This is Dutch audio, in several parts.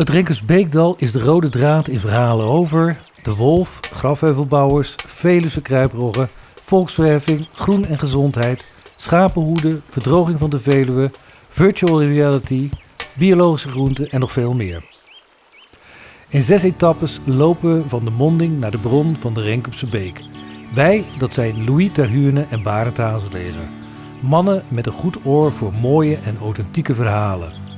Het Renkersbeekdal is de rode draad in verhalen over de wolf, grafheuvelbouwers, Veluwe kruiproggen, volksverheffing, groen en gezondheid, schapenhoeden, verdroging van de Veluwe, virtual reality, biologische groenten en nog veel meer. In zes etappes lopen we van de monding naar de bron van de Renkopse Beek. Wij, dat zijn Louis Terhuurne en Barend Hazelegen. Mannen met een goed oor voor mooie en authentieke verhalen.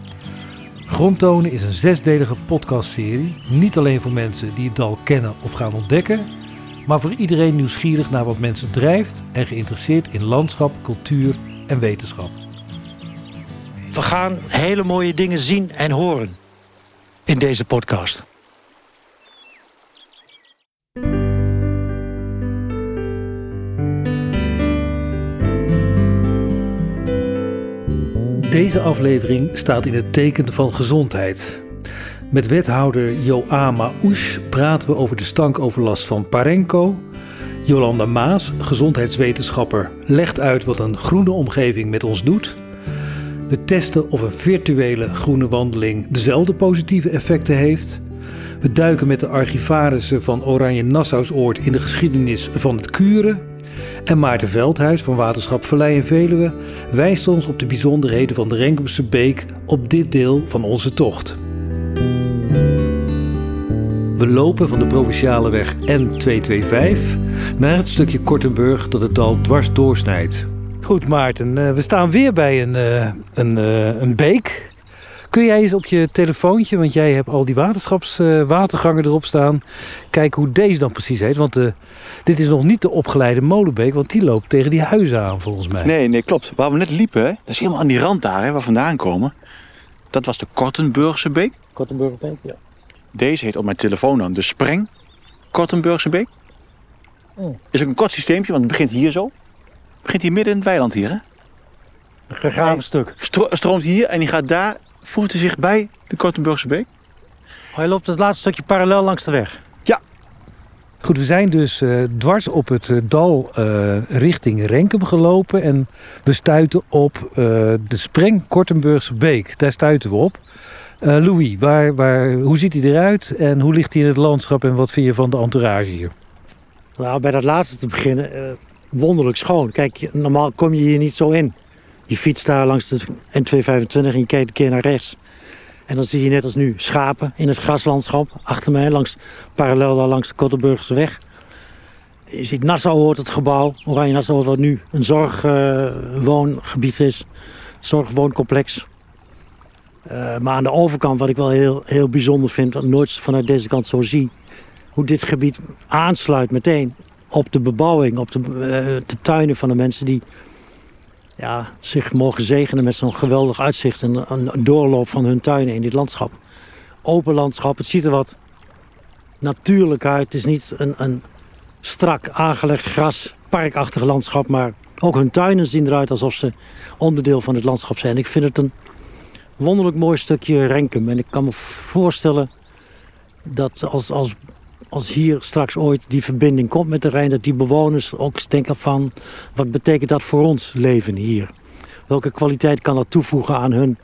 Grondtonen is een zesdelige podcastserie. Niet alleen voor mensen die het dal kennen of gaan ontdekken, maar voor iedereen nieuwsgierig naar wat mensen drijft en geïnteresseerd in landschap, cultuur en wetenschap. We gaan hele mooie dingen zien en horen in deze podcast. Deze aflevering staat in het teken van gezondheid. Met wethouder Joama Oesch praten we over de stankoverlast van Parenco. Jolanda Maas, gezondheidswetenschapper, legt uit wat een groene omgeving met ons doet. We testen of een virtuele groene wandeling dezelfde positieve effecten heeft. We duiken met de archivarissen van Oranje Nassausoord in de geschiedenis van het kuren. En Maarten Veldhuis van Waterschap en Veluwe wijst ons op de bijzonderheden van de Renkumse Beek op dit deel van onze tocht. We lopen van de provinciale weg N225 naar het stukje Kortenburg dat het dal dwars doorsnijdt. Goed Maarten, eh, we staan weer bij een, eh, een, eh, een beek. Kun jij eens op je telefoontje, want jij hebt al die waterschapswatergangen erop staan, kijken hoe deze dan precies heet? Want dit is nog niet de opgeleide molenbeek, want die loopt tegen die huizen aan volgens mij. Nee, nee, klopt. Waar we net liepen, hè, dat is helemaal aan die rand daar, hè, waar we vandaan komen. Dat was de Kortenburgse beek. Kortenburgse beek, ja. Deze heet op mijn telefoon dan de Spreng Kortenburgse beek. Oh. Is ook een kort systeempje, want het begint hier zo. Het begint hier midden in het weiland hier, hè. Een gegraven stuk. Stro stroomt hier en die gaat daar, voegt hij zich bij de Kortenburgse beek. Hij loopt het laatste stukje parallel langs de weg. Goed, we zijn dus eh, dwars op het eh, dal eh, richting Renkum gelopen. En we stuiten op eh, de Spreng Kortenburgse Beek. Daar stuiten we op. Eh, Louis, waar, waar, hoe ziet hij eruit en hoe ligt hij in het landschap en wat vind je van de entourage hier? Nou, bij dat laatste te beginnen, eh, wonderlijk schoon. Kijk, normaal kom je hier niet zo in. Je fietst daar langs de N225 en je kijkt een keer naar rechts. En dan zie je net als nu schapen in het graslandschap achter mij, langs, parallel daar langs de Kottenburgse weg. Je ziet Nassau hoort het gebouw, Oranje Nassau, wat nu een zorgwoongebied is. Zorgwooncomplex. Eh, maar aan de overkant, wat ik wel heel, heel bijzonder vind, wat nooit vanuit deze kant zo zie, hoe dit gebied aansluit meteen op de bebouwing, op de, eh, de tuinen van de mensen die ja, zich mogen zegenen met zo'n geweldig uitzicht en een, doorloop van hun tuinen in dit landschap. Open landschap, het ziet er wat natuurlijk uit. Het is niet een, een strak aangelegd gras, parkachtig landschap, maar ook hun tuinen zien eruit alsof ze onderdeel van het landschap zijn. Ik vind het een wonderlijk mooi stukje Renkum en ik kan me voorstellen dat als, als, als hier straks ooit die verbinding komt met de Rijn, dat die bewoners ook denken van wat betekent dat voor ons leven hier? Welke kwaliteit kan dat toevoegen aan hun,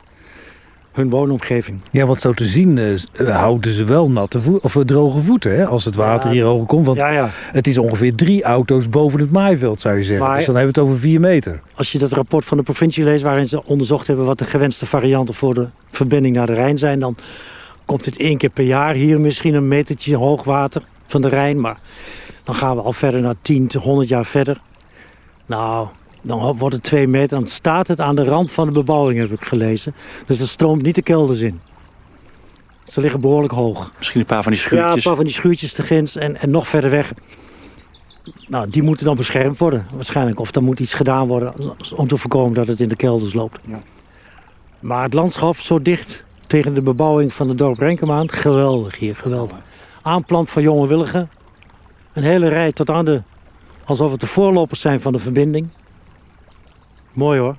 hun woonomgeving? Ja, want zo te zien eh, eh, houden ze wel natte voeten of eh, droge voeten hè, als het water Ja. hier hoger komt. Want Ja, ja. het is ongeveer drie auto's boven het maaiveld zou je zeggen. Maar- Dus dan hebben we het over vier meter. Als je dat rapport van de provincie leest waarin ze onderzocht hebben wat de gewenste varianten voor de verbinding naar de Rijn zijn, dan komt het één keer per jaar hier misschien een metertje hoogwater van de Rijn. Maar dan gaan we al verder naar 10 tot 100 jaar verder. Nou, dan wordt het twee meter. Dan staat het aan de rand van de bebouwing, heb ik gelezen. Dus dat stroomt niet de kelders in. Ze liggen behoorlijk hoog. Misschien een paar van die Ja, een schuurtjes. paar van die schuurtjes te ginds en, en nog verder weg. Nou, die moeten dan beschermd worden, waarschijnlijk. Of er moet iets gedaan worden om te voorkomen dat het in de kelders loopt. Ja. Maar het landschap zo dicht tegen de bebouwing van het dorp Renkum aan. Geweldig hier, geweldig. Aanplant van jonge willigen. Een hele rij tot aan de... Alsof het de voorlopers zijn van de verbinding. Mooi hoor.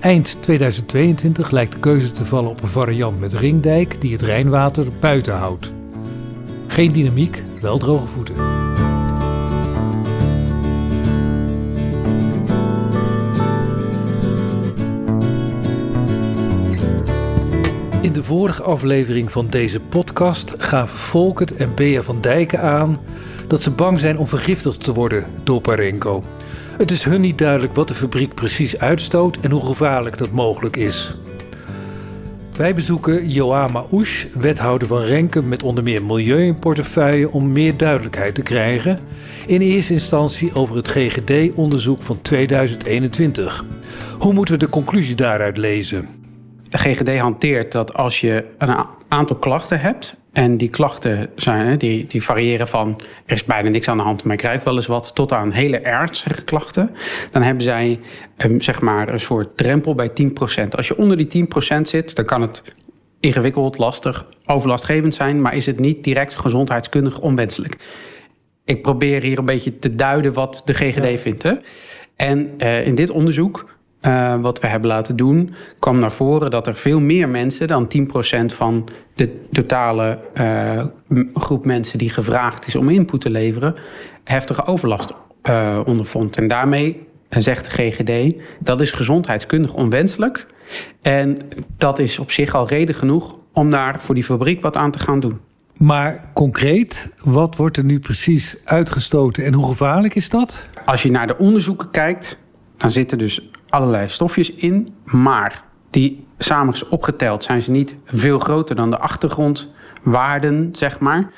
Eind 2022 lijkt de keuze te vallen op een variant met ringdijk die het Rijnwater buiten houdt. Geen dynamiek, wel droge voeten. In de vorige aflevering van deze podcast gaven Volkert en Bea van Dijken aan dat ze bang zijn om vergiftigd te worden door Parenko. Het is hun niet duidelijk wat de fabriek precies uitstoot en hoe gevaarlijk dat mogelijk is. Wij bezoeken Joama Oesch, wethouder van Renken met onder meer milieu in portefeuille, om meer duidelijkheid te krijgen. In eerste instantie over het GGD-onderzoek van 2021. Hoe moeten we de conclusie daaruit lezen? De GGD hanteert dat als je een aantal klachten hebt. En die klachten zijn, die, die variëren van er is bijna niks aan de hand, maar ik ruik wel eens wat, tot aan hele ernstige klachten. Dan hebben zij um, zeg maar een soort drempel bij 10%. Als je onder die 10% zit, dan kan het ingewikkeld, lastig, overlastgevend zijn, maar is het niet direct gezondheidskundig onwenselijk. Ik probeer hier een beetje te duiden wat de GGD vindt. Hè? En uh, in dit onderzoek uh, wat we hebben laten doen, kwam naar voren dat er veel meer mensen dan 10% van de totale uh, groep mensen die gevraagd is om input te leveren, heftige overlast uh, ondervond. En daarmee zegt de GGD dat is gezondheidskundig onwenselijk. En dat is op zich al reden genoeg om daar voor die fabriek wat aan te gaan doen. Maar concreet, wat wordt er nu precies uitgestoten en hoe gevaarlijk is dat? Als je naar de onderzoeken kijkt, dan zitten dus allerlei stofjes in. Maar die samen opgeteld zijn ze niet veel groter dan de achtergrondwaarden, zeg maar.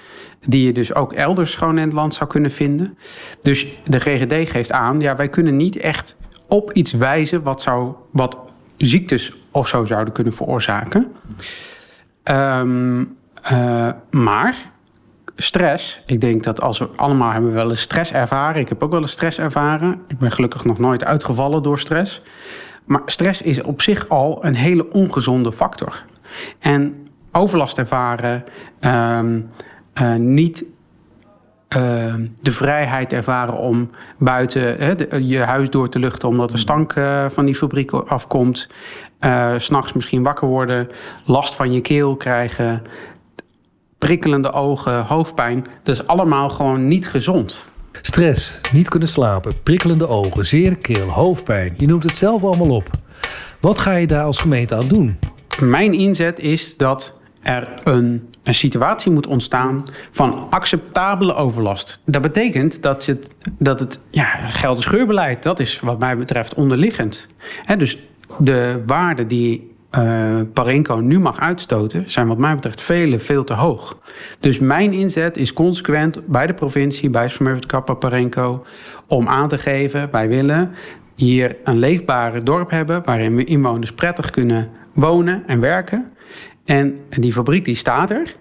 Die je dus ook elders gewoon in het land zou kunnen vinden. Dus de GGD geeft aan, ja, wij kunnen niet echt op iets wijzen wat, zou, wat ziektes of zo zouden kunnen veroorzaken. Um, uh, maar stress. Ik denk dat als we allemaal hebben wel eens stress ervaren. Ik heb ook wel eens stress ervaren. Ik ben gelukkig nog nooit uitgevallen door stress. Maar stress is op zich al een hele ongezonde factor. En overlast ervaren, um, uh, niet uh, de vrijheid ervaren om buiten je huis door te luchten omdat de stank uh, van die fabriek afkomt. Uh, S'nachts misschien wakker worden, last van je keel krijgen, prikkelende ogen, hoofdpijn. Dat is allemaal gewoon niet gezond. Stress, niet kunnen slapen, prikkelende ogen, zere keel, hoofdpijn. Je noemt het zelf allemaal op. Wat ga je daar als gemeente aan doen? Mijn inzet is dat er een, een situatie moet ontstaan van acceptabele overlast. Dat betekent dat het, dat het ja, geldig scheurbeleid, dat is wat mij betreft onderliggend. He, dus de waarden die uh, Parenco nu mag uitstoten, zijn wat mij betreft vele veel te hoog. Dus mijn inzet is consequent bij de provincie, bij Smurfit Kappa Parenco, om aan te geven, wij willen hier een leefbare dorp hebben waarin inwoners prettig kunnen wonen en werken. En die fabriek die staat er.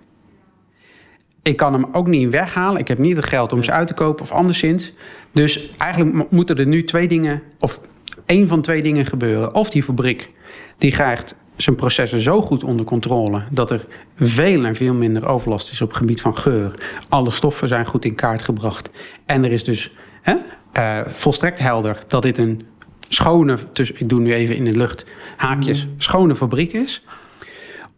Ik kan hem ook niet weghalen. Ik heb niet het geld om ze uit te kopen of anderszins. Dus eigenlijk moeten er nu twee dingen, of één van twee dingen gebeuren. Of die fabriek die krijgt zijn processen zo goed onder controle dat er veel en veel minder overlast is op het gebied van geur. Alle stoffen zijn goed in kaart gebracht. En er is dus hè, uh, volstrekt helder dat dit een schone, dus ik doe nu even in de lucht haakjes, mhm. schone fabriek is.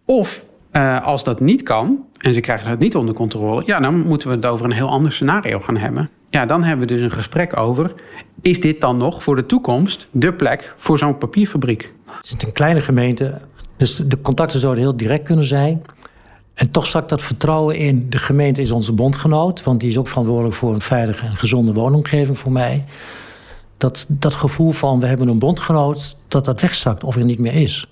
Of uh, als dat niet kan en ze krijgen het niet onder controle, ja, dan moeten we het over een heel ander scenario gaan hebben. Ja, dan hebben we dus een gesprek over: is dit dan nog voor de toekomst de plek voor zo'n papierfabriek? Het is een kleine gemeente, dus de contacten zouden heel direct kunnen zijn. En toch zakt dat vertrouwen in. De gemeente is onze bondgenoot, want die is ook verantwoordelijk voor een veilige en gezonde woonomgeving voor mij. Dat, dat gevoel van we hebben een bondgenoot, dat dat wegzakt of er niet meer is.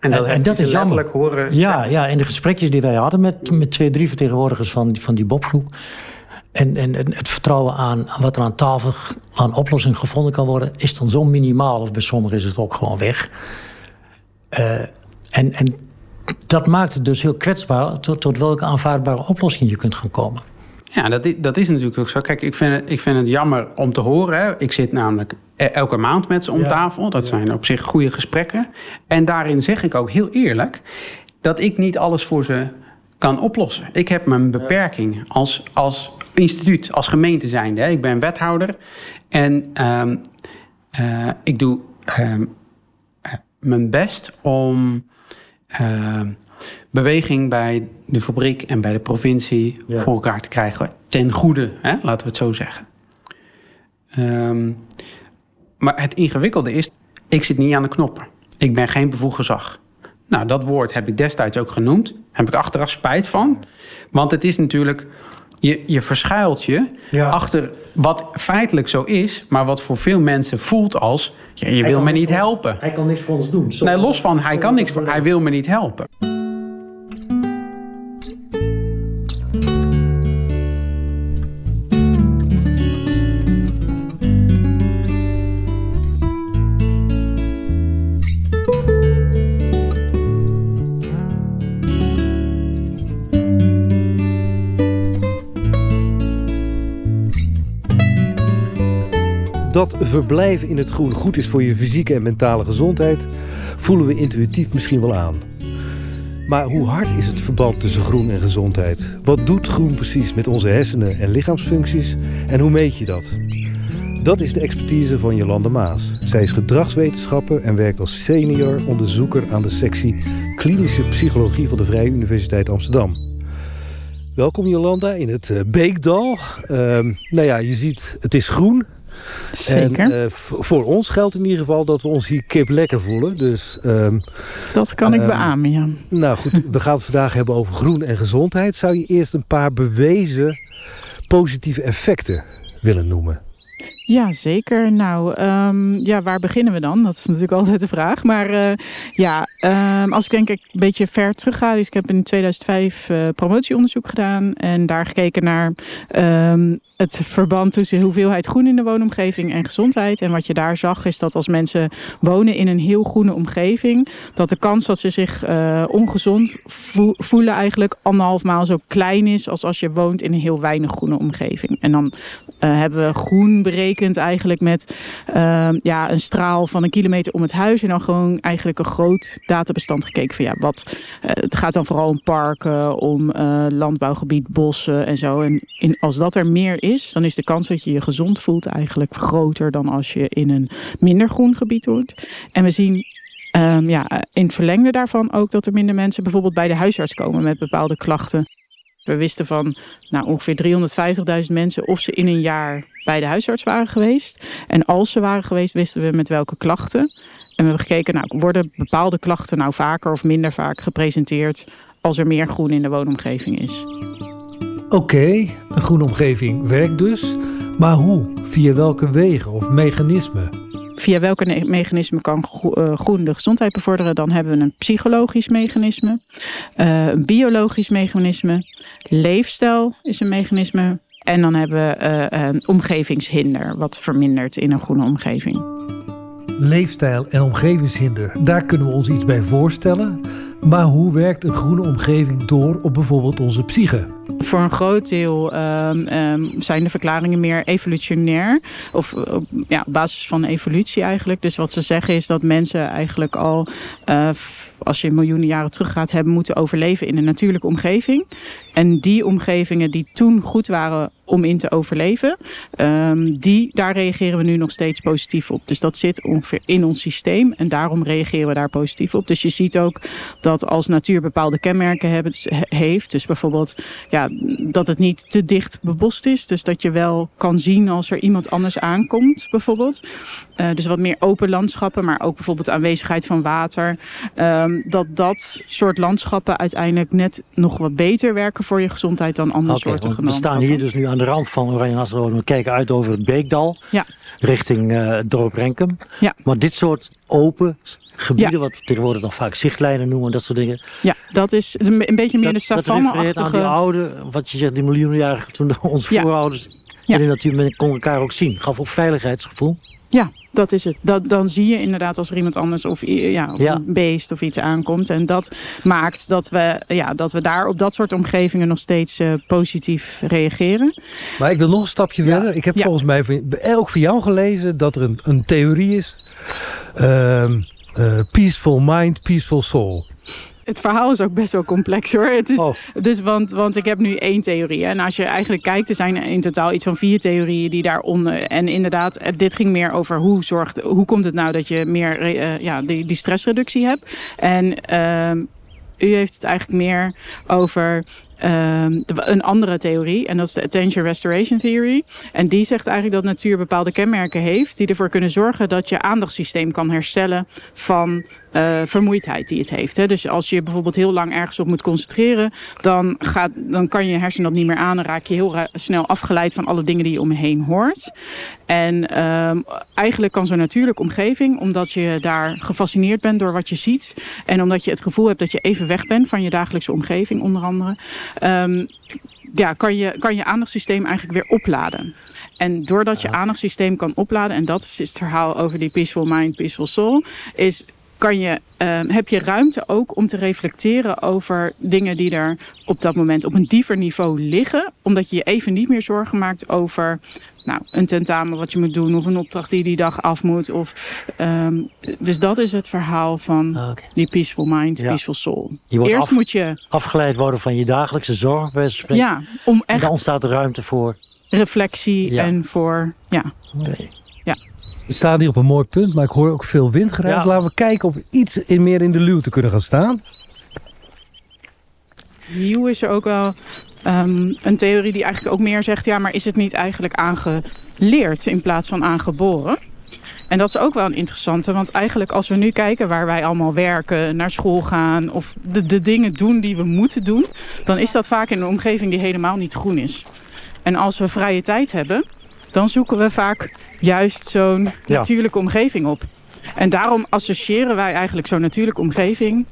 En dat, en, dat is jammer. Horen, ja, ja, in de gesprekjes die wij hadden met, met twee, drie vertegenwoordigers van, van die Bobgroep. En, en, en, het vertrouwen aan wat er aan tafel aan oplossing gevonden kan worden, is dan zo minimaal, of bij sommigen is het ook gewoon weg. Uh, en, en dat maakt het dus heel kwetsbaar tot, tot welke aanvaardbare oplossing je kunt gaan komen. Ja, dat is, dat is natuurlijk ook zo. Kijk, ik vind het, ik vind het jammer om te horen. Hè. Ik zit namelijk e-, elke maand met ze om tafel. Dat zijn op zich goede gesprekken. En daarin zeg ik ook heel eerlijk dat ik niet alles voor ze kan oplossen. Ik heb mijn beperking als, als instituut, als gemeente zijnde. Ik ben wethouder en um, uh, ik doe um, mijn best om uh, beweging bij de fabriek en bij de provincie ja. voor elkaar te krijgen. Ten goede, hè? laten we het zo zeggen. Um, maar het ingewikkelde is, ik zit niet aan de knoppen. Ik ben geen bevoegd gezag. Nou, dat woord heb ik destijds ook genoemd. Heb ik achteraf spijt van. Want het is natuurlijk je, je verschuilt je Ja. achter wat feitelijk zo is, maar wat voor veel mensen voelt als: ja, je wil me niet helpen. Hij kan niks voor ons doen. Zo- Nee, los van hij kan niks voor, hij wil me niet helpen. Dat verblijven in het groen goed is voor je fysieke en mentale gezondheid, voelen we intuïtief misschien wel aan. Maar hoe hard is het verband tussen groen en gezondheid? Wat doet groen precies met onze hersenen en lichaamsfuncties? En hoe meet je dat? Dat is de expertise van Jolande Maas. Zij is gedragswetenschapper en werkt als senior onderzoeker aan de sectie klinische psychologie van de Vrije Universiteit Amsterdam. Welkom Jolanda in het eh, Beekdal. Ehm, nou ja, je ziet, het is groen. Zeker, En eh, voor ons geldt in ieder geval dat we ons hier kip lekker voelen. Dus ehm, dat kan ik ehm, beamen, ja. nou goed, we gaan het vandaag hebben over groen en gezondheid. Zou je eerst een paar bewezen positieve effecten willen noemen? Ja, zeker. Nou, ehm, ja, waar beginnen we dan? Dat is natuurlijk altijd de vraag. Maar eh, ja, ehm, als ik denk ik een beetje ver terug ga. Dus ik heb in 2005 eh, promotieonderzoek gedaan. En daar gekeken naar ehm, het verband tussen hoeveelheid groen in de woonomgeving en gezondheid. En wat je daar zag is dat als mensen wonen in een heel groene omgeving... dat de kans dat ze zich eh, ongezond vo- voelen eigenlijk anderhalf maal zo klein is... als als je woont in een heel weinig groene omgeving. En dan hebben we groen berekend eigenlijk met ehm, ja, een straal van een kilometer om het huis. En dan gewoon eigenlijk een groot databestand gekeken van ja, wat. eh, het gaat dan vooral om parken, om eh, landbouwgebied, bossen en zo. En in, als dat er meer is, dan is de kans dat je je gezond voelt eigenlijk groter dan als je in een minder groen gebied hoort. En we zien. ehm, ja, in het verlengde daarvan ook dat er minder mensen bijvoorbeeld bij de huisarts komen met bepaalde klachten. We wisten van nou, ongeveer 350.000 mensen of ze in een jaar bij de huisarts waren geweest. En als ze waren geweest, wisten we met welke klachten. En we hebben gekeken, nou, worden bepaalde klachten nou vaker of minder vaak gepresenteerd als er meer groen in de woonomgeving is. Oké, een groene omgeving werkt dus. Maar hoe? Via welke wegen of mechanismen? Via welke ne- mechanisme kan eh, groen de gezondheid bevorderen? Dan hebben we een psychologisch mechanisme, eh, een biologisch mechanisme, leefstijl is een mechanisme. En dan hebben we eh, een omgevingshinder, wat vermindert in een groene omgeving. Leefstijl en omgevingshinder, daar kunnen we ons iets bij voorstellen. Maar hoe werkt een groene omgeving door op bijvoorbeeld onze psyche? Voor een groot deel ehm, ehm, zijn de verklaringen meer evolutionair. Of ja, op basis van evolutie eigenlijk. Dus wat ze zeggen is dat mensen eigenlijk al, eh, als je miljoenen jaren teruggaat, hebben moeten overleven in een natuurlijke omgeving. En die omgevingen die toen goed waren om in te overleven, ehm, die, daar reageren we nu nog steeds positief op. Dus dat zit ongeveer in ons systeem en daarom reageren we daar positief op. Dus je ziet ook dat als natuur bepaalde kenmerken hebben, he- heeft, dus bijvoorbeeld ja, dat het niet te dicht bebost is, dus dat je wel kan zien als er iemand anders aankomt, bijvoorbeeld. Eh, dus wat meer open landschappen, maar ook bijvoorbeeld aanwezigheid van water. Ehm, dat dat soort landschappen uiteindelijk net nog wat beter werken voor je gezondheid dan andere soorten want we staan hier dus nu aan de rand van Oranje Nassau. We kijken uit over het Beekdal Ja. richting het dorp Renkum. Ja. Maar dit soort open gebieden, Ja. wat we tegenwoordig dan vaak zichtlijnen noemen, dat soort dingen. Ja, dat is een beetje meer dat, de dat refereert aan die savanne-achtige... oude, wat je zegt, die miljoenen jaren toen onze voorouders Ja. in de natuur met kon elkaar ook zien. Gaf ook veiligheidsgevoel. Ja, dat is het. Dat, dan zie je inderdaad als er iemand anders of, ja, of Ja. een beest of iets aankomt. En dat maakt dat we, ja, dat we daar op dat soort omgevingen nog steeds eh, positief reageren. Maar ik wil nog een stapje Ja. verder. Ik heb Ja. volgens mij ook van jou gelezen dat er een, een theorie is. Ehm, eh, peaceful mind, peaceful soul. Het verhaal is ook best wel complex hoor. Het is, Oh. dus, want, want ik heb nu één theorie. En als je eigenlijk kijkt, er zijn in totaal iets van vier theorieën die daaronder. En inderdaad, eh, dit ging meer over hoe, zorgt, hoe komt het nou dat je meer eh, ja, die, die stressreductie hebt. En ehm, u heeft het eigenlijk meer over ehm, een andere theorie. En dat is de Attention Restoration Theory. En die zegt eigenlijk dat natuur bepaalde kenmerken heeft die ervoor kunnen zorgen dat je aandachtssysteem kan herstellen van uh, vermoeidheid die het heeft. Hè. Dus als je bijvoorbeeld heel lang ergens op moet concentreren, dan, gaat, dan kan je hersen dat niet meer aan en raak je heel snel afgeleid van alle dingen die je om je heen hoort. En uh, eigenlijk kan zo'n natuurlijke omgeving, omdat je daar gefascineerd bent door wat je ziet en omdat je het gevoel hebt dat je even weg bent van je dagelijkse omgeving, onder andere. Um, ja, kan je, kan je aandachtssysteem eigenlijk weer opladen. En doordat je aandachtssysteem kan opladen, en dat is het verhaal over die peaceful mind, peaceful soul, is kan je, uh, heb je ruimte ook om te reflecteren over dingen die er op dat moment op een dieper niveau liggen. Omdat je je even niet meer zorgen maakt over nou, een tentamen wat je moet doen of een opdracht die die dag af moet. Of, um, dus dat is het verhaal van ah, die peaceful mind, peaceful soul. Eerst moet je afgeleid worden van je dagelijkse zorgen. Ja, om echt. En dan ontstaat er ruimte voor reflectie en voor ja. ja. We staan hier op een mooi punt, maar ik hoor ook veel windgeruis. Laten we kijken of we iets in meer in de luwte kunnen gaan staan. Nieuw is er ook wel um, een theorie die eigenlijk ook meer zegt... ja, maar is het niet eigenlijk aangeleerd in plaats van aangeboren? En dat is ook wel een interessante, want eigenlijk als we nu kijken waar wij allemaal werken, naar school gaan of de, de dingen doen die we moeten doen, dan is dat vaak in een omgeving die helemaal niet groen is. En als we vrije tijd hebben, dan zoeken we vaak juist zo'n natuurlijke omgeving op. En daarom associëren wij eigenlijk zo'n natuurlijke omgeving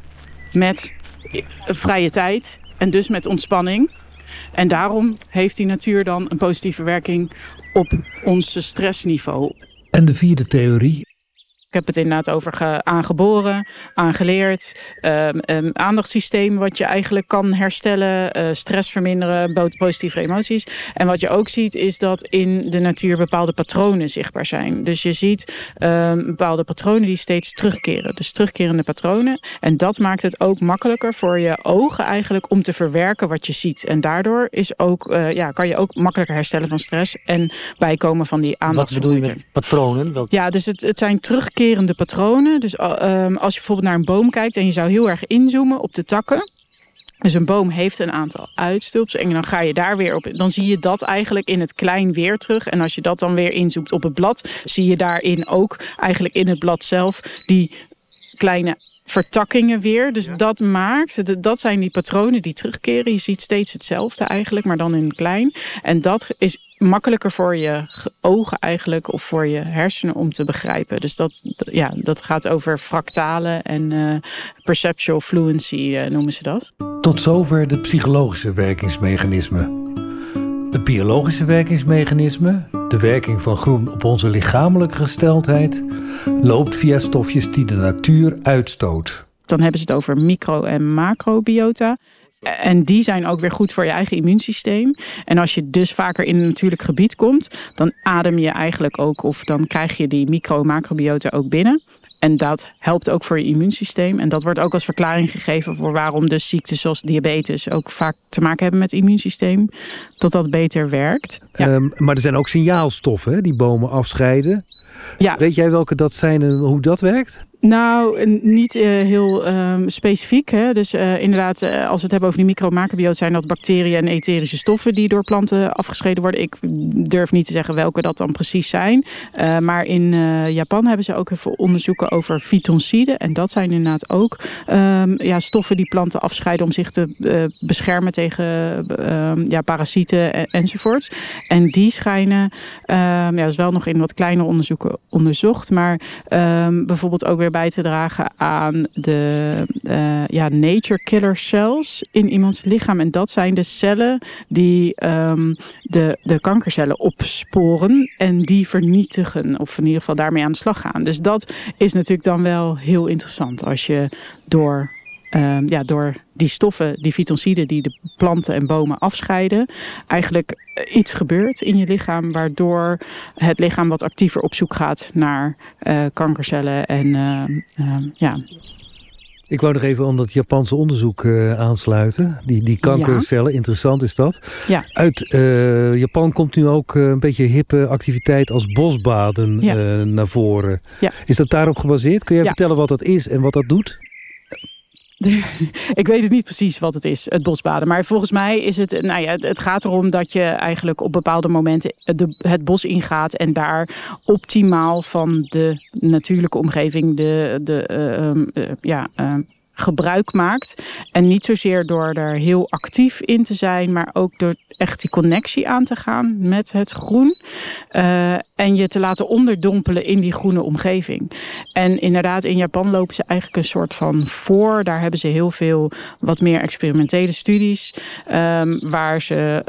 met vrije tijd en dus met ontspanning. En daarom heeft die natuur dan een positieve werking op ons stressniveau. En de vierde theorie ik heb het inderdaad over aangeboren, aangeleerd, um, aandachtssysteem wat je eigenlijk kan herstellen, uh, stress verminderen, positieve emoties. En wat je ook ziet is dat in de natuur bepaalde patronen zichtbaar zijn. Dus je ziet um, bepaalde patronen die steeds terugkeren. Dus terugkerende patronen. En dat maakt het ook makkelijker voor je ogen eigenlijk om te verwerken wat je ziet. En daardoor is ook, uh, ja, kan je ook makkelijker herstellen van stress en bijkomen van die aandacht. Wat bedoel je met patronen? Welk... Ja, dus het, het zijn terug terugkerende patronen. Dus um, als je bijvoorbeeld naar een boom kijkt en je zou heel erg inzoomen op de takken. Dus een boom heeft een aantal uitstulps en dan ga je daar weer op. Dan zie je dat eigenlijk in het klein weer terug. En als je dat dan weer inzoomt op het blad, zie je daarin ook eigenlijk in het blad zelf die kleine vertakkingen weer. Dus dat maakt, dat zijn die patronen die terugkeren. Je ziet steeds hetzelfde eigenlijk, maar dan in klein. En dat is makkelijker voor je ogen eigenlijk of voor je hersenen om te begrijpen. Dus dat, ja, dat gaat over fractalen en uh, perceptual fluency uh, noemen ze dat. Tot zover de psychologische werkingsmechanismen. Het biologische werkingsmechanisme, de werking van groen op onze lichamelijke gesteldheid, loopt via stofjes die de natuur uitstoot. Dan hebben ze het over micro- en macrobiota. En die zijn ook weer goed voor je eigen immuunsysteem. En als je dus vaker in een natuurlijk gebied komt, dan adem je eigenlijk ook, of dan krijg je die micro- en macrobiota ook binnen. En dat helpt ook voor je immuunsysteem. En dat wordt ook als verklaring gegeven voor waarom dus ziektes zoals diabetes ook vaak te maken hebben met het immuunsysteem. Dat dat beter werkt. Ehm, maar er zijn ook signaalstoffen die bomen afscheiden. Ja. Weet jij welke dat zijn en hoe dat werkt? Nou, niet uh, heel um, specifiek. Hè? Dus uh, inderdaad, uh, als we het hebben over die micromacrobioten... zijn dat bacteriën en etherische stoffen die door planten afgescheiden worden. Ik durf niet te zeggen welke dat dan precies zijn. maar in Japan hebben ze ook even onderzoeken over fytonciden. En dat zijn inderdaad ook um, ja, stoffen die planten afscheiden... om zich te beschermen tegen um, ja, parasieten en, enzovoorts. En die schijnen, ja, dat is wel nog in wat kleinere onderzoeken onderzocht... maar bijvoorbeeld ook weer bij te dragen aan de uh, ja, nature killer cells in iemands lichaam. En dat zijn de cellen die um, de, de kankercellen opsporen en die vernietigen. Of in ieder geval daarmee aan de slag gaan. Dus dat is natuurlijk dan wel heel interessant als je door uh, ja, door die stoffen, die fytonciden die de planten en bomen afscheiden, eigenlijk iets gebeurt in je lichaam waardoor het lichaam wat actiever op zoek gaat naar uh, kankercellen en uh, ja. Ik wou nog even om dat Japanse onderzoek uh, aansluiten. Die, die kankercellen, interessant is dat. Ja. Uit Japan komt nu ook een beetje hippe activiteit als bosbaden naar voren. Ja. Is dat daarop gebaseerd? Kun jij vertellen wat dat is en wat dat doet? ik weet het niet precies wat het is, het bosbaden. Maar volgens mij is het, nou ja, het gaat erom dat je eigenlijk op bepaalde momenten het bos ingaat en daar optimaal van de natuurlijke omgeving, de, de uh, uh, ja, uh, gebruik maakt. En niet zozeer door er heel actief in te zijn, maar ook door echt die connectie aan te gaan met het groen. Uh, en je te laten onderdompelen in die groene omgeving. En inderdaad, in Japan lopen ze eigenlijk een soort van voor. Daar hebben ze heel veel wat meer experimentele studies. Um, waar ze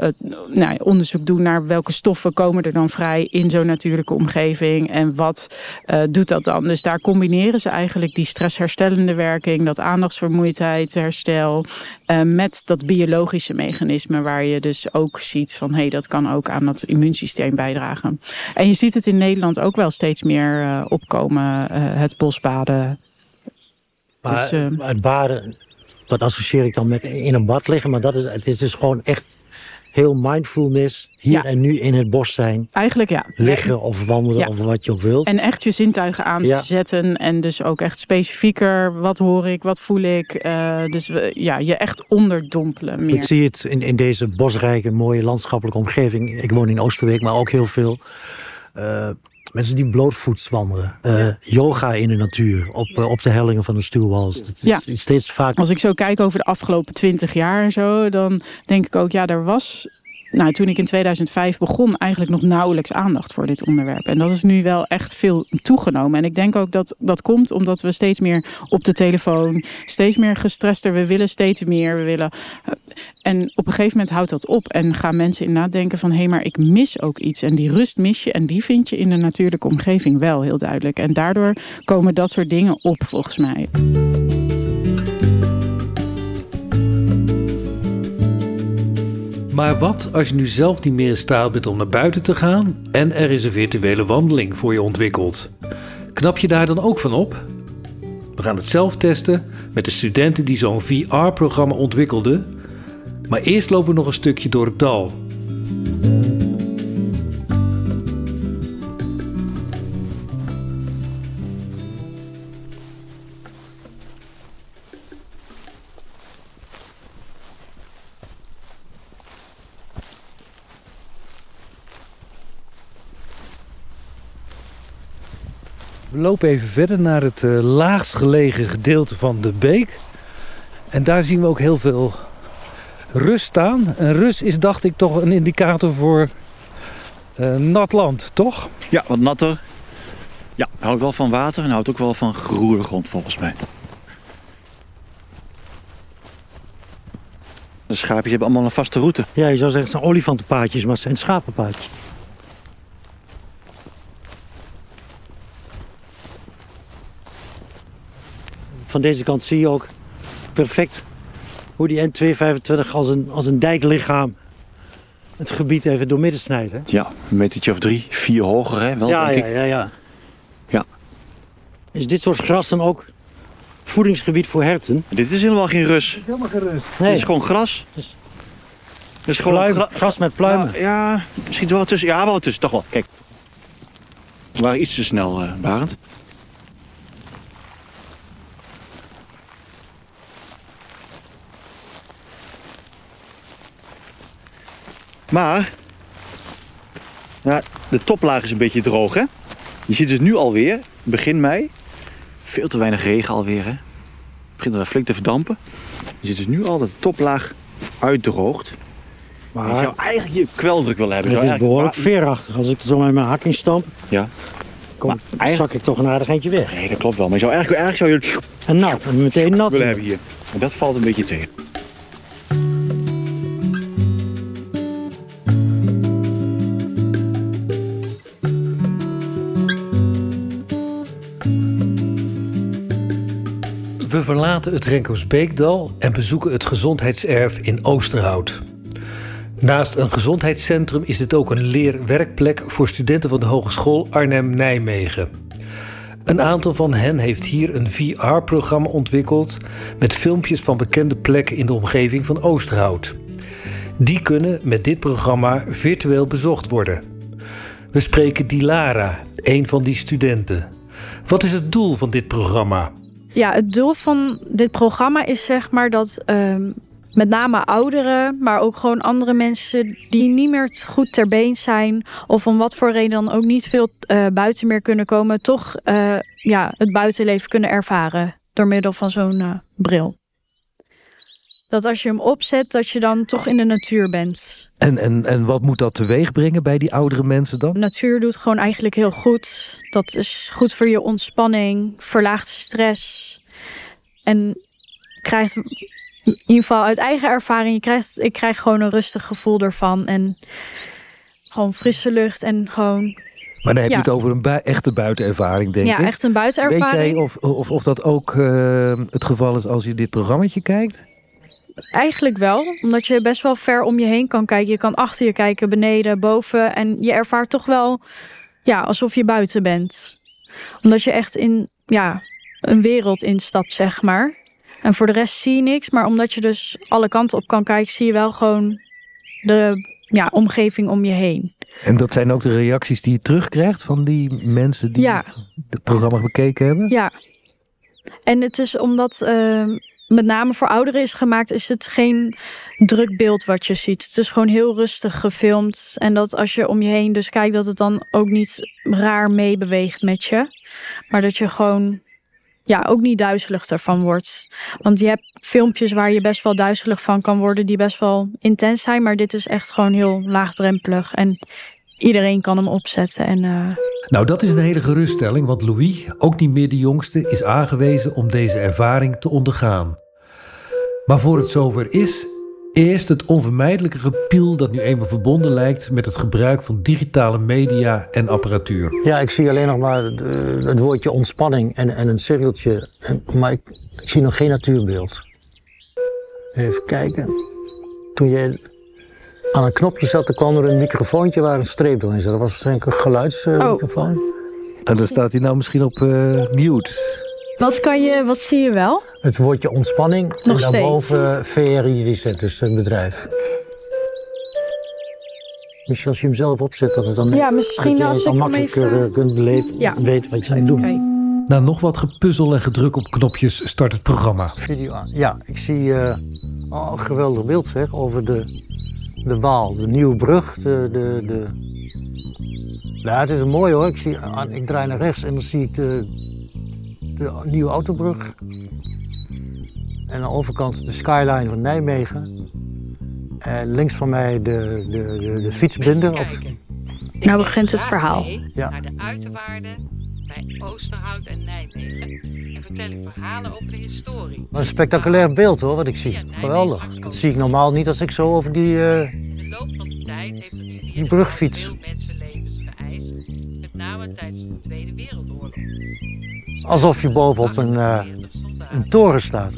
nou, onderzoek doen naar welke stoffen komen er dan vrij in zo'n natuurlijke omgeving. En wat uh, doet dat dan? Dus daar combineren ze eigenlijk die stressherstellende werking, dat aan aandachtsvermoeidheid, herstel. Uh, met dat biologische mechanisme waar je dus ook ziet van hé, hey, dat kan ook aan dat immuunsysteem bijdragen. En je ziet het in Nederland ook wel steeds meer uh, opkomen, uh, het bosbaden. Maar dus, het baden, dat associeer ik dan met in een bad liggen, maar dat is, het is dus gewoon echt heel mindfulness hier ja. en nu in het bos zijn. Eigenlijk ja. Liggen of wandelen ja. of wat je ook wilt. En echt je zintuigen aanzetten ja. en dus ook echt specifieker. Wat hoor ik, wat voel ik. Uh, dus we, ja, je echt onderdompelen meer. Ik zie het in, in deze bosrijke, mooie landschappelijke omgeving. Ik woon in Oosterbeek, maar ook heel veel... Uh, Mensen die blootvoets wandelen. Uh, ja. Yoga in de natuur. Op, uh, op de hellingen van de stuwwals. Dat ja. is steeds vaak. Als ik zo kijk over de afgelopen twintig jaar en zo. Dan denk ik ook, ja, er was nou, toen ik in 2005 begon, eigenlijk nog nauwelijks aandacht voor dit onderwerp. En dat is nu wel echt veel toegenomen. En ik denk ook dat dat komt omdat we steeds meer op de telefoon, steeds meer gestrester, we willen steeds meer, we willen. En op een gegeven moment houdt dat op en gaan mensen inderdaad denken van hé, maar ik mis ook iets. En die rust mis je en die vind je in de natuurlijke omgeving wel heel duidelijk. En daardoor komen dat soort dingen op volgens mij. Maar wat als je nu zelf niet meer in staat bent om naar buiten te gaan en er is een virtuele wandeling voor je ontwikkeld? Knap je daar dan ook van op? We gaan het zelf testen met de studenten die zo'n VR-programma ontwikkelden. Maar eerst lopen we nog een stukje door het dal. We lopen even verder naar het uh, laagst gelegen gedeelte van de beek. En daar zien we ook heel veel rust staan. En rust is, dacht ik, toch een indicator voor uh, nat land, toch? Ja, wat natter. Ja, houdt wel van water en houdt ook wel van geroerde grond, volgens mij. De schaapjes hebben allemaal een vaste route. Ja, je zou zeggen het zijn olifantenpaadjes, maar het zijn schapenpaadjes. Van deze kant zie je ook perfect hoe die N225 als een, als een dijklichaam het gebied even doormidden snijdt. Hè? Ja, een metertje of drie, vier hoger hè? Wel, ja, denk ja, ik. ja, ja. Ja. Is dit soort gras dan ook voedingsgebied voor herten? Dit is helemaal geen rus. is helemaal geen rust. Dit is gewoon gras. Dus- Het is gewoon Pluim, gra- gras met pluimen. Ja, ja, misschien wel tussen. Ja, wel tussen. Toch wel. Kijk. We waren iets te snel, uh, Barend. Maar, ja, de toplaag is een beetje droog, hè? Je ziet dus nu alweer, begin mei, veel te weinig regen alweer, hè? Het begint flink te verdampen. Je ziet dus nu al dat de toplaag uitdroogt. Je Maar zou eigenlijk je kweldruk willen hebben. Je het is behoorlijk veerachtig. Als ik er zo met mijn hak in stamp, Ja, kom, zak ik toch een aardig eindje weg. nee, dat klopt wel. Maar je zou eigenlijk, eigenlijk zou je het En nat, en meteen nat. willen hebben hier. En dat valt een beetje tegen. We verlaten het Renkersbeekdal en bezoeken het gezondheidserf in Oosterhout. Naast een gezondheidscentrum is dit ook een leerwerkplek voor studenten van de Hogeschool Arnhem-Nijmegen. Een aantal van hen heeft hier een VR-programma ontwikkeld met filmpjes van bekende plekken in de omgeving van Oosterhout. Die kunnen met dit programma virtueel bezocht worden. We spreken Dilara, een van die studenten. Wat is het doel van dit programma? Ja, het doel van dit programma is zeg maar dat ehm, met name ouderen, maar ook gewoon andere mensen die niet meer goed ter been zijn of om wat voor reden dan ook niet veel eh, buiten meer kunnen komen, toch eh, ja, het buitenleven kunnen ervaren door middel van zo'n eh, bril. Dat als je hem opzet, dat je dan toch in de natuur bent. En, en, en wat moet dat teweeg brengen bij die oudere mensen dan? Natuur doet gewoon eigenlijk heel goed. Dat is goed voor je ontspanning, verlaagt stress. En krijgt, in ieder geval uit eigen ervaring, je krijgt, ik krijg gewoon een rustig gevoel ervan. En gewoon frisse lucht en gewoon, Maar dan heb je Ja. het over een bui- echte buitenervaring, denk ja, ik. echt een Weet buitenervaring. jij of, of, of dat ook eh, het geval is als je dit programmaatje kijkt? Eigenlijk wel, omdat je best wel ver om je heen kan kijken. Je kan achter je kijken, beneden, boven. En je ervaart toch wel ja, alsof je buiten bent. Omdat je echt in ja, een wereld instapt, zeg maar. En voor de rest zie je niks. Maar omdat je dus alle kanten op kan kijken, zie je wel gewoon de ja, omgeving om je heen. En dat zijn ook de reacties die je terugkrijgt van die mensen die Ja. het programma bekeken hebben? Ja. En het is omdat eh, met name voor ouderen is gemaakt, is het geen druk beeld wat je ziet. Het is gewoon heel rustig gefilmd. En dat als je om je heen dus kijkt, dat het dan ook niet raar meebeweegt met je. Maar dat je gewoon ja, ook niet duizelig ervan wordt. Want je hebt filmpjes waar je best wel duizelig van kan worden, die best wel intens zijn. Maar dit is echt gewoon heel laagdrempelig. En iedereen kan hem opzetten. En eh, Nou, dat is een hele geruststelling, want Louis, ook niet meer de jongste, is aangewezen om deze ervaring te ondergaan. Maar voor het zover is, eerst het onvermijdelijke gepiel dat nu eenmaal verbonden lijkt met het gebruik van digitale media en apparatuur. Ja, ik zie alleen nog maar het woordje ontspanning en, en een cirkeltje. En, maar ik, ik zie nog geen natuurbeeld. Even kijken. Toen je aan een knopje zat, dan kwam er een microfoontje waar een streep doorheen zat. Dat was waarschijnlijk een geluidsmicrofoon. En dan staat hij nou misschien op eh, mute. wat, kan je, wat zie je wel? het woordje ontspanning Nog en steeds. daarboven VRIZ, dus het bedrijf. Misschien als je hem zelf opzet, dat het dan Ja, misschien dat je als hem makkelijker even- eh, kunt beleven, Ja. weet wat je moet doen. Oké. Na nog wat gepuzzel en gedruk op knopjes start het programma. Video aan. Ja, ik zie eh oh, een geweldig beeld zeg, over de, de Waal, de nieuwe brug. De, de, de... Ja, het is een mooi hoor. Ik, zie, aan- ik draai naar rechts en dan zie ik de, de nieuwe autobrug. En aan de overkant de skyline van Nijmegen. En links van mij de, de, de, de fietsbinder. Of, Nou begint het verhaal. Ja. Naar de uiterwaarden bij Oosterhout en Nijmegen. En vertel ik verhalen over de historie. een spectaculair beeld hoor, wat ik zie. Geweldig. Dat zie ik normaal niet als ik zo over die... eh, In de loop van de tijd heeft de rivier Die brug fiets. veel mensenlevens vereist. Met name tijdens de Tweede Wereldoorlog. alsof je bovenop een, 48 soldaten. een toren staat.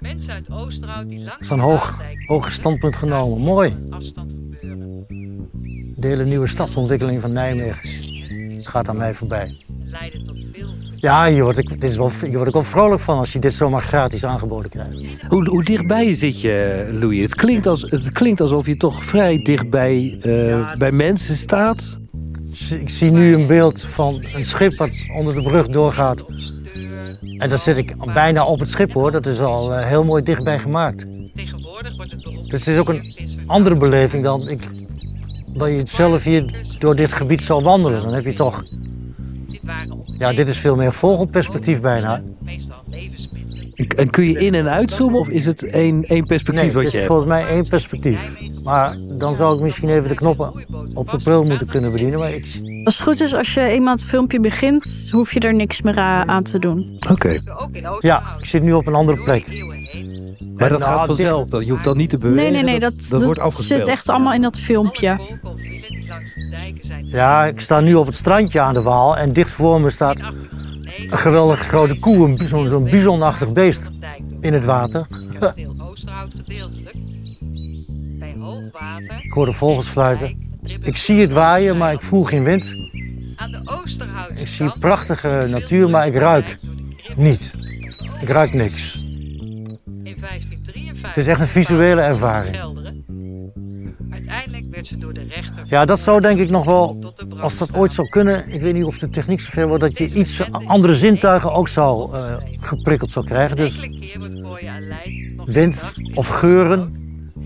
Mensen uit Oosterhout die langs Van hoog- hoog standpunt genomen. Mooi. afstand gebeuren. De hele nieuwe stadsontwikkeling van Nijmegen. Het gaat aan mij voorbij. En leiden tot veel Ja, hier word, ik, dit is wel, hier word ik wel vrolijk van als je dit zomaar gratis aangeboden krijgt. Hoe, hoe dichtbij zit je, Louis? Het klinkt, als, het klinkt alsof je toch vrij dichtbij eh, bij mensen staat. Ik zie nu een beeld van een schip wat onder de brug doorgaat. En dan zit ik bijna op het schip hoor. Dat is al eh, heel mooi dichtbij gemaakt. Tegenwoordig wordt het beroep Dus het is ook een andere beleving dan ik, dat je zelf hier door dit gebied zou wandelen. Dan heb je toch, Dit waren ja dit is veel meer vogelperspectief bijna. Meestal levensmiddelen. En kun je in- en uitzoomen of is het één, één perspectief Nee, wat het je is hebt? volgens mij één perspectief. Maar dan zou ik misschien even de knoppen op de bril moeten kunnen bedienen. Maar ik, Als het goed is, als je eenmaal het filmpje begint, hoef je er niks meer aan te doen. Oké, Ook in Oosterhout. ja, ik zit nu op een andere plek. Maar dat Nou, gaat vanzelf. Dat, je hoeft dat niet te bewegen. Nee, nee, nee, dat, dat, wordt afgespeeld. zit echt allemaal in dat filmpje. Alle koolkonvielen die langs de dijken zijn te Ja, ik sta nu op het strandje aan de Waal en dicht voor me staat zien. In 1809 een geweldige grote koe, een, zo'n zo'n bisonachtig beest in het water. Kasteel Oosterhout gedeeltelijk. Bij hoogwater. Ik hoor de vogels fluiten. Ik zie het waaien, maar ik voel geen wind. Aan de Oosterhoutse Ik zie prachtige natuur, maar ik ruik. Niet. Ik ruik niks. In 1553 Het is echt een visuele ervaring. Uiteindelijk werd ze door de rechter... Ja, dat zou denk ik nog wel, als dat ooit zou kunnen, ik weet niet of de techniek zover wordt, dat je iets andere zintuigen ook zou eh, geprikkeld zou krijgen. Dus wind of geuren.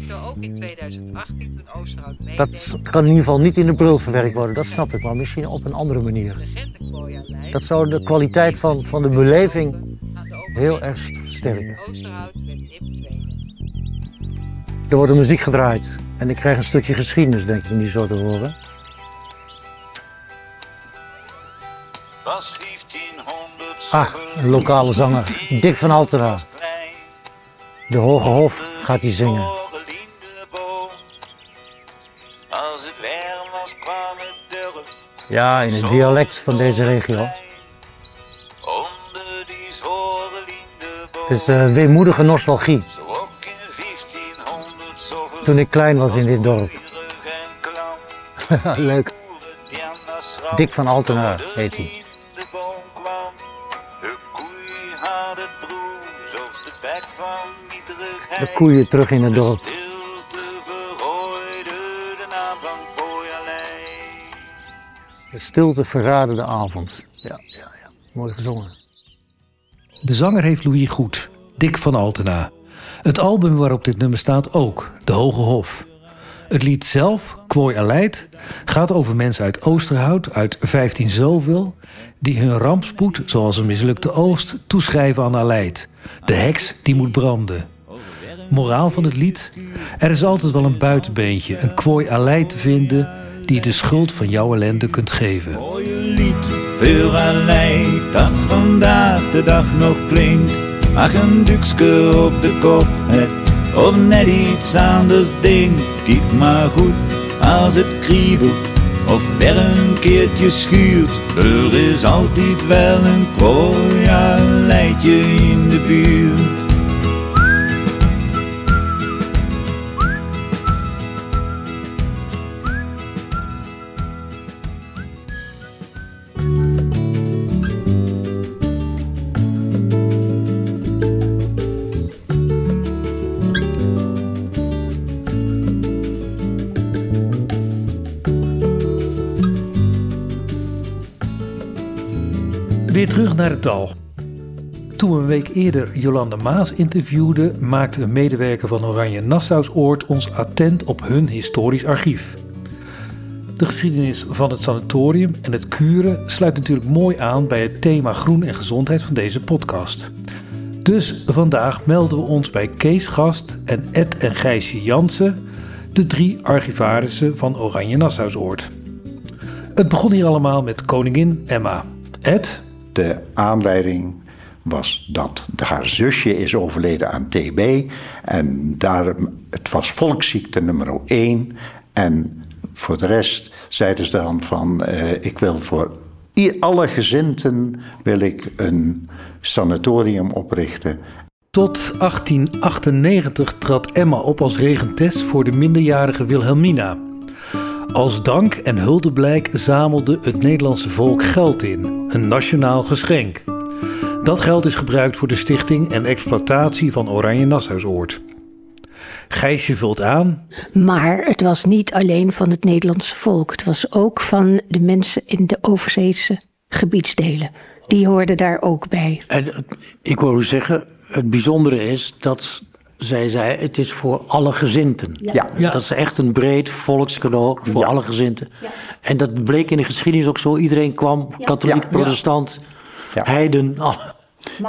Zo ook in 2018 toen Oosterhout dat kan in ieder geval niet in de brul verwerkt worden, dat snap ik, maar misschien op een andere manier. Dat zou de kwaliteit van, van de beleving heel erg versterken. Oosterhout werd nip tweede. Er wordt een muziek gedraaid en ik krijg een stukje geschiedenis, denk ik, om die zo te horen. Was 1500 Ah, een lokale zanger, Dick van Altena. De Hoge Hof gaat hij zingen. Ja, in het dialect van deze regio. Het is eh, weemoedige nostalgie. Toen ik klein was in dit dorp. Leuk. Dick van Altena door de heet hij. De koeien terug in het dorp. De stilte verraadde de avond. Ja, ja, ja. Mooi gezongen. De zanger heeft Louis Goed, Dick van Altena. Het album waarop dit nummer staat ook, De Hoge Hof. Het lied zelf, Kwooi Aleid, gaat over mensen uit Oosterhout uit 15 zoveel... die hun rampspoed, zoals een mislukte oogst, toeschrijven aan Aleid. De heks die moet branden. Moraal van het lied? Er is altijd wel een buitenbeentje, een Kwooi Aleid te vinden... die de schuld van jouw ellende kunt geven. Mooie lied, veel allee, dat vandaag de dag nog klinkt. Ach, een dukske op de kop, het, of net iets anders ding. Kijk maar goed, als het kriebelt, of weer een keertje schuurt. Er is altijd wel een kooialeitje in de buurt. Terug naar het dal. Toen we een week eerder Jolanda Maas interviewde, maakte een medewerker van Oranje Nassausoord ons attent op hun historisch archief. De geschiedenis van het sanatorium en het kuren sluit natuurlijk mooi aan bij het thema groen en gezondheid van deze podcast. Dus vandaag melden we ons bij Kees Gast en Ed en Gijsje Jansen, de drie archivarissen van Oranje Nassausoord. Het begon hier allemaal met koningin Emma. Ed, De aanleiding was dat haar zusje is overleden aan TB. En daar, het was volksziekte nummer 1. En voor de rest zeiden ze dan van... eh, ik wil voor alle gezinten wil ik een sanatorium oprichten. Tot 1898 trad Emma op als regentes voor de minderjarige Wilhelmina. Als dank en huldeblijk zamelde het Nederlandse volk geld in, een nationaal geschenk. Dat geld is gebruikt voor de stichting en exploitatie van Oranje Nassausoord. Gijsje vult aan. Maar het was niet alleen van het Nederlandse volk. Het was ook van de mensen in de overzeese gebiedsdelen. Die hoorden daar ook bij. En ik wil u zeggen, het bijzondere is dat zij zei, het is voor alle gezinten. Ja. Ja. Dat is echt een breed volkscadeau voor Ja. alle gezinten. En dat bleek in de geschiedenis ook zo. Iedereen kwam, katholiek, Ja. protestant, Ja. heiden. alle-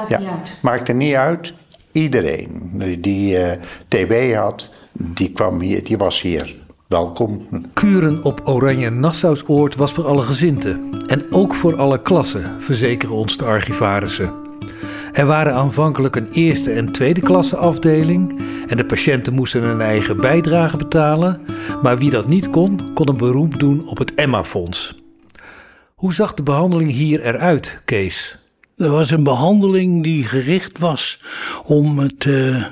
Ja, maakt er niet uit. Iedereen die eh, TB had, die kwam hier, die was hier welkom. Kuren op Oranje Nassausoord was voor alle gezinten. En ook voor alle klassen, verzekeren ons de archivarissen. Er waren aanvankelijk een eerste en tweede klasse afdeling en de patiënten moesten een eigen bijdrage betalen, maar wie dat niet kon, kon een beroep doen op het Emma-fonds. Hoe zag de behandeling hier eruit, Kees? Er was een behandeling die gericht was om het eh,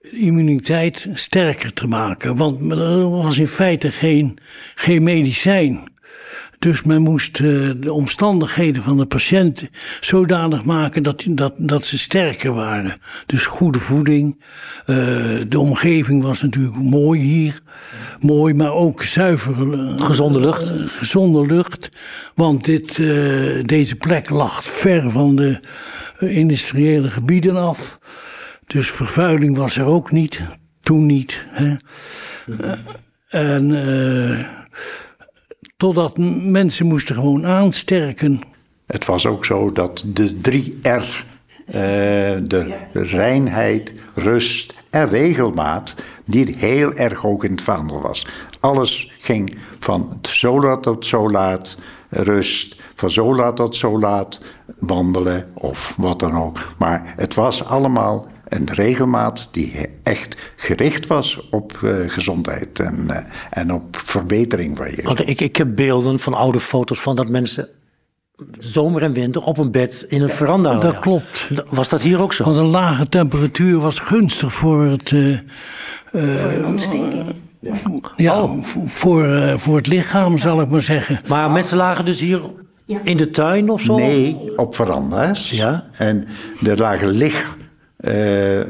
immuniteit sterker te maken. Want er was in feite geen, geen medicijn. Dus men moest eh, de omstandigheden van de patiënt zodanig maken dat, dat, dat ze sterker waren. Dus goede voeding. eh, de omgeving was natuurlijk mooi hier. Mooi, maar ook zuivere... Gezonde lucht. eh, gezonde lucht. Want dit, eh, deze plek lag ver van de eh, industriële gebieden af. Dus vervuiling was er ook niet. Toen niet. Hè. Eh, en... Totdat mensen moesten gewoon aansterken. Het was ook zo dat de drie R, eh, de reinheid, rust en regelmaat, die heel erg ook in het vaandel was. Alles ging van zo laat tot zo laat, rust, van zo laat tot zo laat, wandelen of wat dan ook. Maar het was allemaal een regelmaat die echt gericht was op eh, gezondheid en, eh, en op verbetering van je. Want ik, ik heb beelden van oude foto's van dat mensen zomer en winter op een bed in een veranda Dat klopt. Was dat hier ook zo? Want een lage temperatuur was gunstig voor het. eh, eh, ja, v- voor, eh, voor het lichaam, zal ik maar zeggen. Maar mensen lagen dus hier in de tuin of zo? Nee, op veranda's. Ja. En er lagen lig. Eh,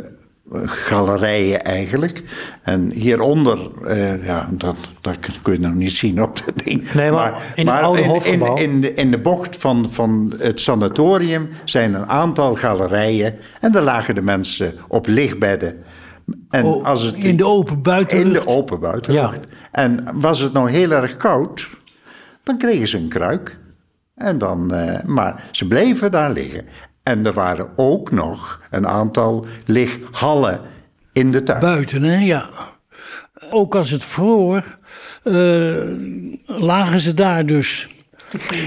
galerijen eigenlijk. En hieronder, eh, ja, dat, dat kun je nog niet zien op dat ding. Nee, maar in oude in? In, in, de, in de bocht van, van het sanatorium zijn een aantal galerijen. En daar lagen de mensen op lichtbedden. En Oh, als het, in de open buitenlucht. In de open buitenlucht. En was het nou heel erg koud, dan kregen ze een kruik. En dan, eh, maar ze bleven daar liggen. En er waren ook nog een aantal lighallen in de tuin. Buiten, hè, ja. Ook als het vroor, eh, lagen ze daar dus.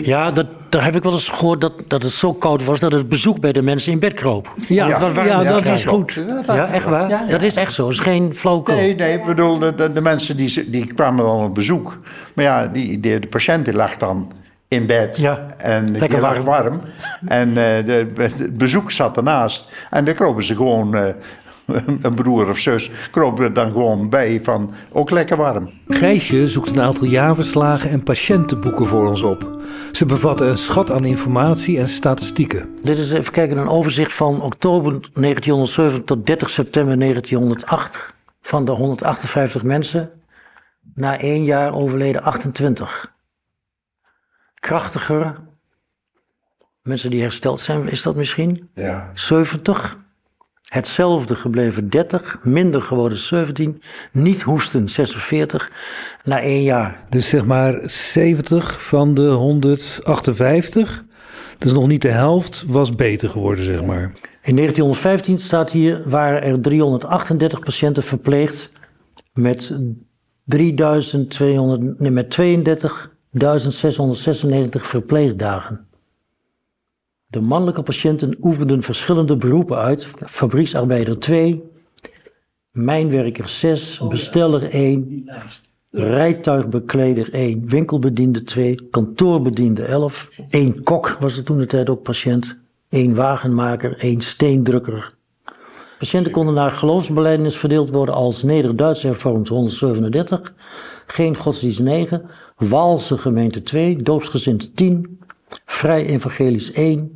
Ja, dat, daar heb ik wel eens gehoord dat, dat het zo koud was dat het bezoek bij de mensen in bed kroop. Ja, dat ja, dat is goed. Ja, echt waar? Ja, ja. Dat is echt zo. Het is geen flauwkul. Nee, nee, ik bedoel, de, de, de mensen die, die kwamen dan op bezoek. Maar ja, die, de, de patiënt die lag dan in bed. Ja, en lekker die lag warm. warm. En eh, de, het bezoek zat ernaast. En daar kropen ze gewoon, eh, een broer of zus, kropen er dan gewoon bij van, ook lekker warm. Gijsje zoekt een aantal jaarverslagen en patiëntenboeken voor ons op. Ze bevatten een schat aan informatie en statistieken. Dit is even kijken, een overzicht van oktober 1907 tot 30 september 1908. Van de 158 mensen, na één jaar overleden 28. Krachtiger, mensen die hersteld zijn, is dat misschien? Ja. 70. Hetzelfde gebleven 30, minder geworden 17, niet hoesten 46, na één jaar. Dus zeg maar 70 van de 158. Dus nog niet de helft was beter geworden, zeg maar. In 1915 staat hier, waren er 338 patiënten verpleegd met, 3200, nee, met 32.696 verpleegdagen. De mannelijke patiënten oefenden verschillende beroepen uit. Fabrieksarbeider 2, mijnwerker 6, besteller 1, rijtuigbekleder 1, winkelbediende 2, kantoorbediende 11, 1 kok was er toen de tijd ook patiënt, 1 wagenmaker, 1 steendrukker. Patiënten konden naar geloofsbelijdenis verdeeld worden als Neder-Duits hervormd 137, geen godsdienst 9, Waalse gemeente 2, doopsgezind 10, Vrij evangelisch 1,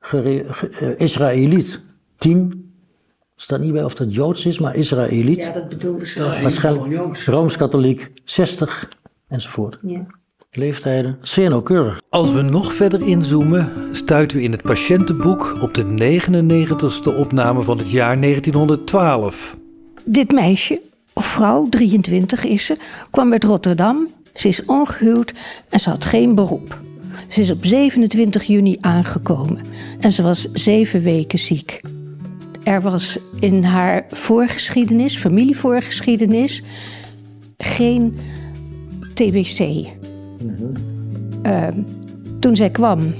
gere- ge- eh, Israëliet 10, staat niet bij of dat Joods is, maar Israëliet. Ja, dat bedoelde ze. Waarschijnlijk Rooms-Katholiek 60 enzovoort. Ja. Leeftijden, zeer nauwkeurig. Als we nog verder inzoomen, stuiten we in het patiëntenboek op de 99ste opname van het jaar 1912. Dit meisje, of vrouw, 23 is ze, kwam uit Rotterdam. Ze is ongehuwd en ze had geen beroep. Ze is op 27 juni aangekomen en ze was zeven weken ziek. Er was in haar voorgeschiedenis, familievoorgeschiedenis, geen TBC. Ehm, toen zij kwam,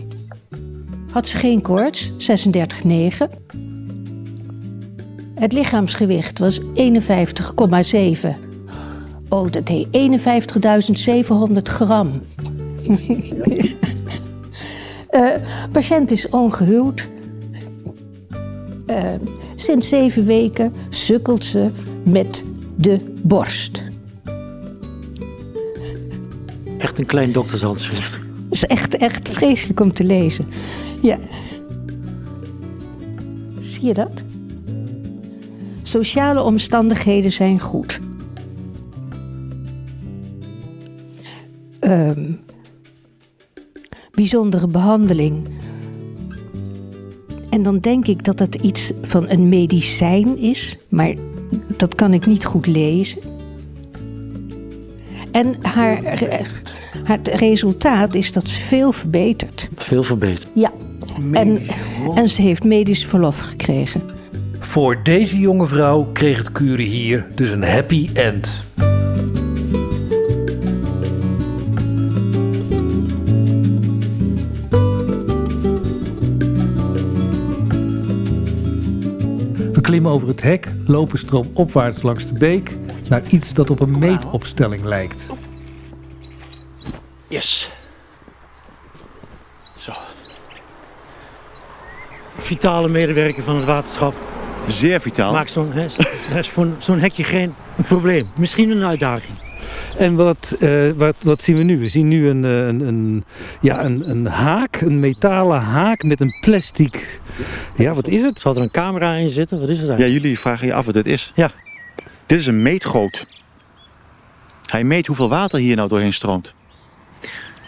had ze geen koorts, 36,9. Het lichaamsgewicht was 51,7. Oh, dat deed 51.700 gram. Eh, patiënt is ongehuwd. Eh, sinds zeven weken sukkelt ze met de borst. Echt echt een klein doktershandschrift. Het is echt, echt vreselijk om te lezen. Ja. Zie je dat? Sociale omstandigheden zijn goed. Ehm, bijzondere behandeling. En dan denk ik dat het iets van een medicijn is, maar dat kan ik niet goed lezen. En haar, het resultaat is dat ze veel verbetert. Veel verbeterd. Ja. En, en ze heeft medisch verlof gekregen. Voor deze jonge vrouw kreeg het kuren hier dus een happy end. Klimmen over het hek, lopen stroomopwaarts langs de beek naar iets dat op een meetopstelling lijkt. Yes. Zo. Vitale medewerker van het waterschap. Zeer vitaal. Maakt zo'n hekje geen probleem. Misschien een uitdaging. En wat, eh, wat, wat zien we nu? We zien nu een, eh, een, een, ja, een, een haak, een metalen haak met een plastic. Ja, wat is het? Zal er een camera in zitten? Wat is het Ja, eigenlijk? jullie vragen je af wat dit is. Ja. Dit is een meetgoot. Hij meet hoeveel water hier nou doorheen stroomt.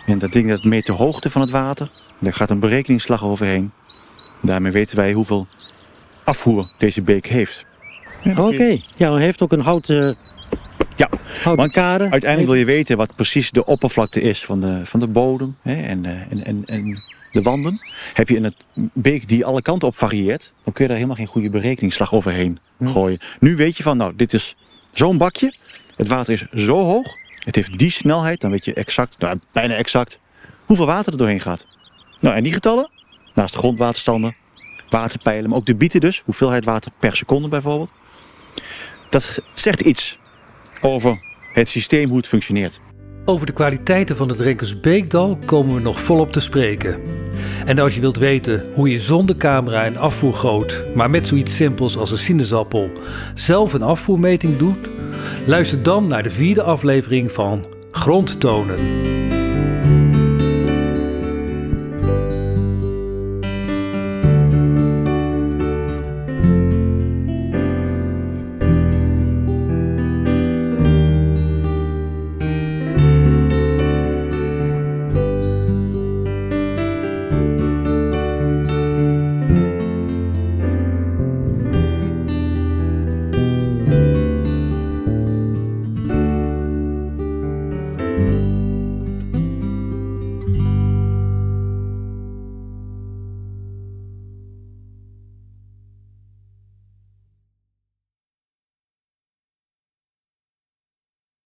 En dat ding dat meet de hoogte van het water. Daar gaat een berekeningsslag overheen. Daarmee weten wij hoeveel afvoer deze beek heeft. Oké. Ja, hij heeft ook een houten, Ja, houten want kade. uiteindelijk wil je weten wat precies de oppervlakte is van de, van de bodem hè, en, eh, en, en, en de wanden. Heb je een beek die alle kanten op varieert, dan kun je daar helemaal geen goede berekeningsslag overheen gooien. Nu weet je van, nou, dit is zo'n bakje. Het water is zo hoog. Het heeft die snelheid. Dan weet je exact, nou, bijna exact, hoeveel water er doorheen gaat. Nou, en die getallen, naast de grondwaterstanden, waterpeilen, maar ook de bieten dus, hoeveelheid water per seconde bijvoorbeeld. Dat zegt iets over het systeem, hoe het functioneert. Over de kwaliteiten van het Renkersbeekdal komen we nog volop te spreken. En als je wilt weten hoe je zonder camera en afvoergoot, maar met zoiets simpels als een sinaasappel, zelf een afvoermeting doet, luister dan naar de vierde aflevering van Grondtonen.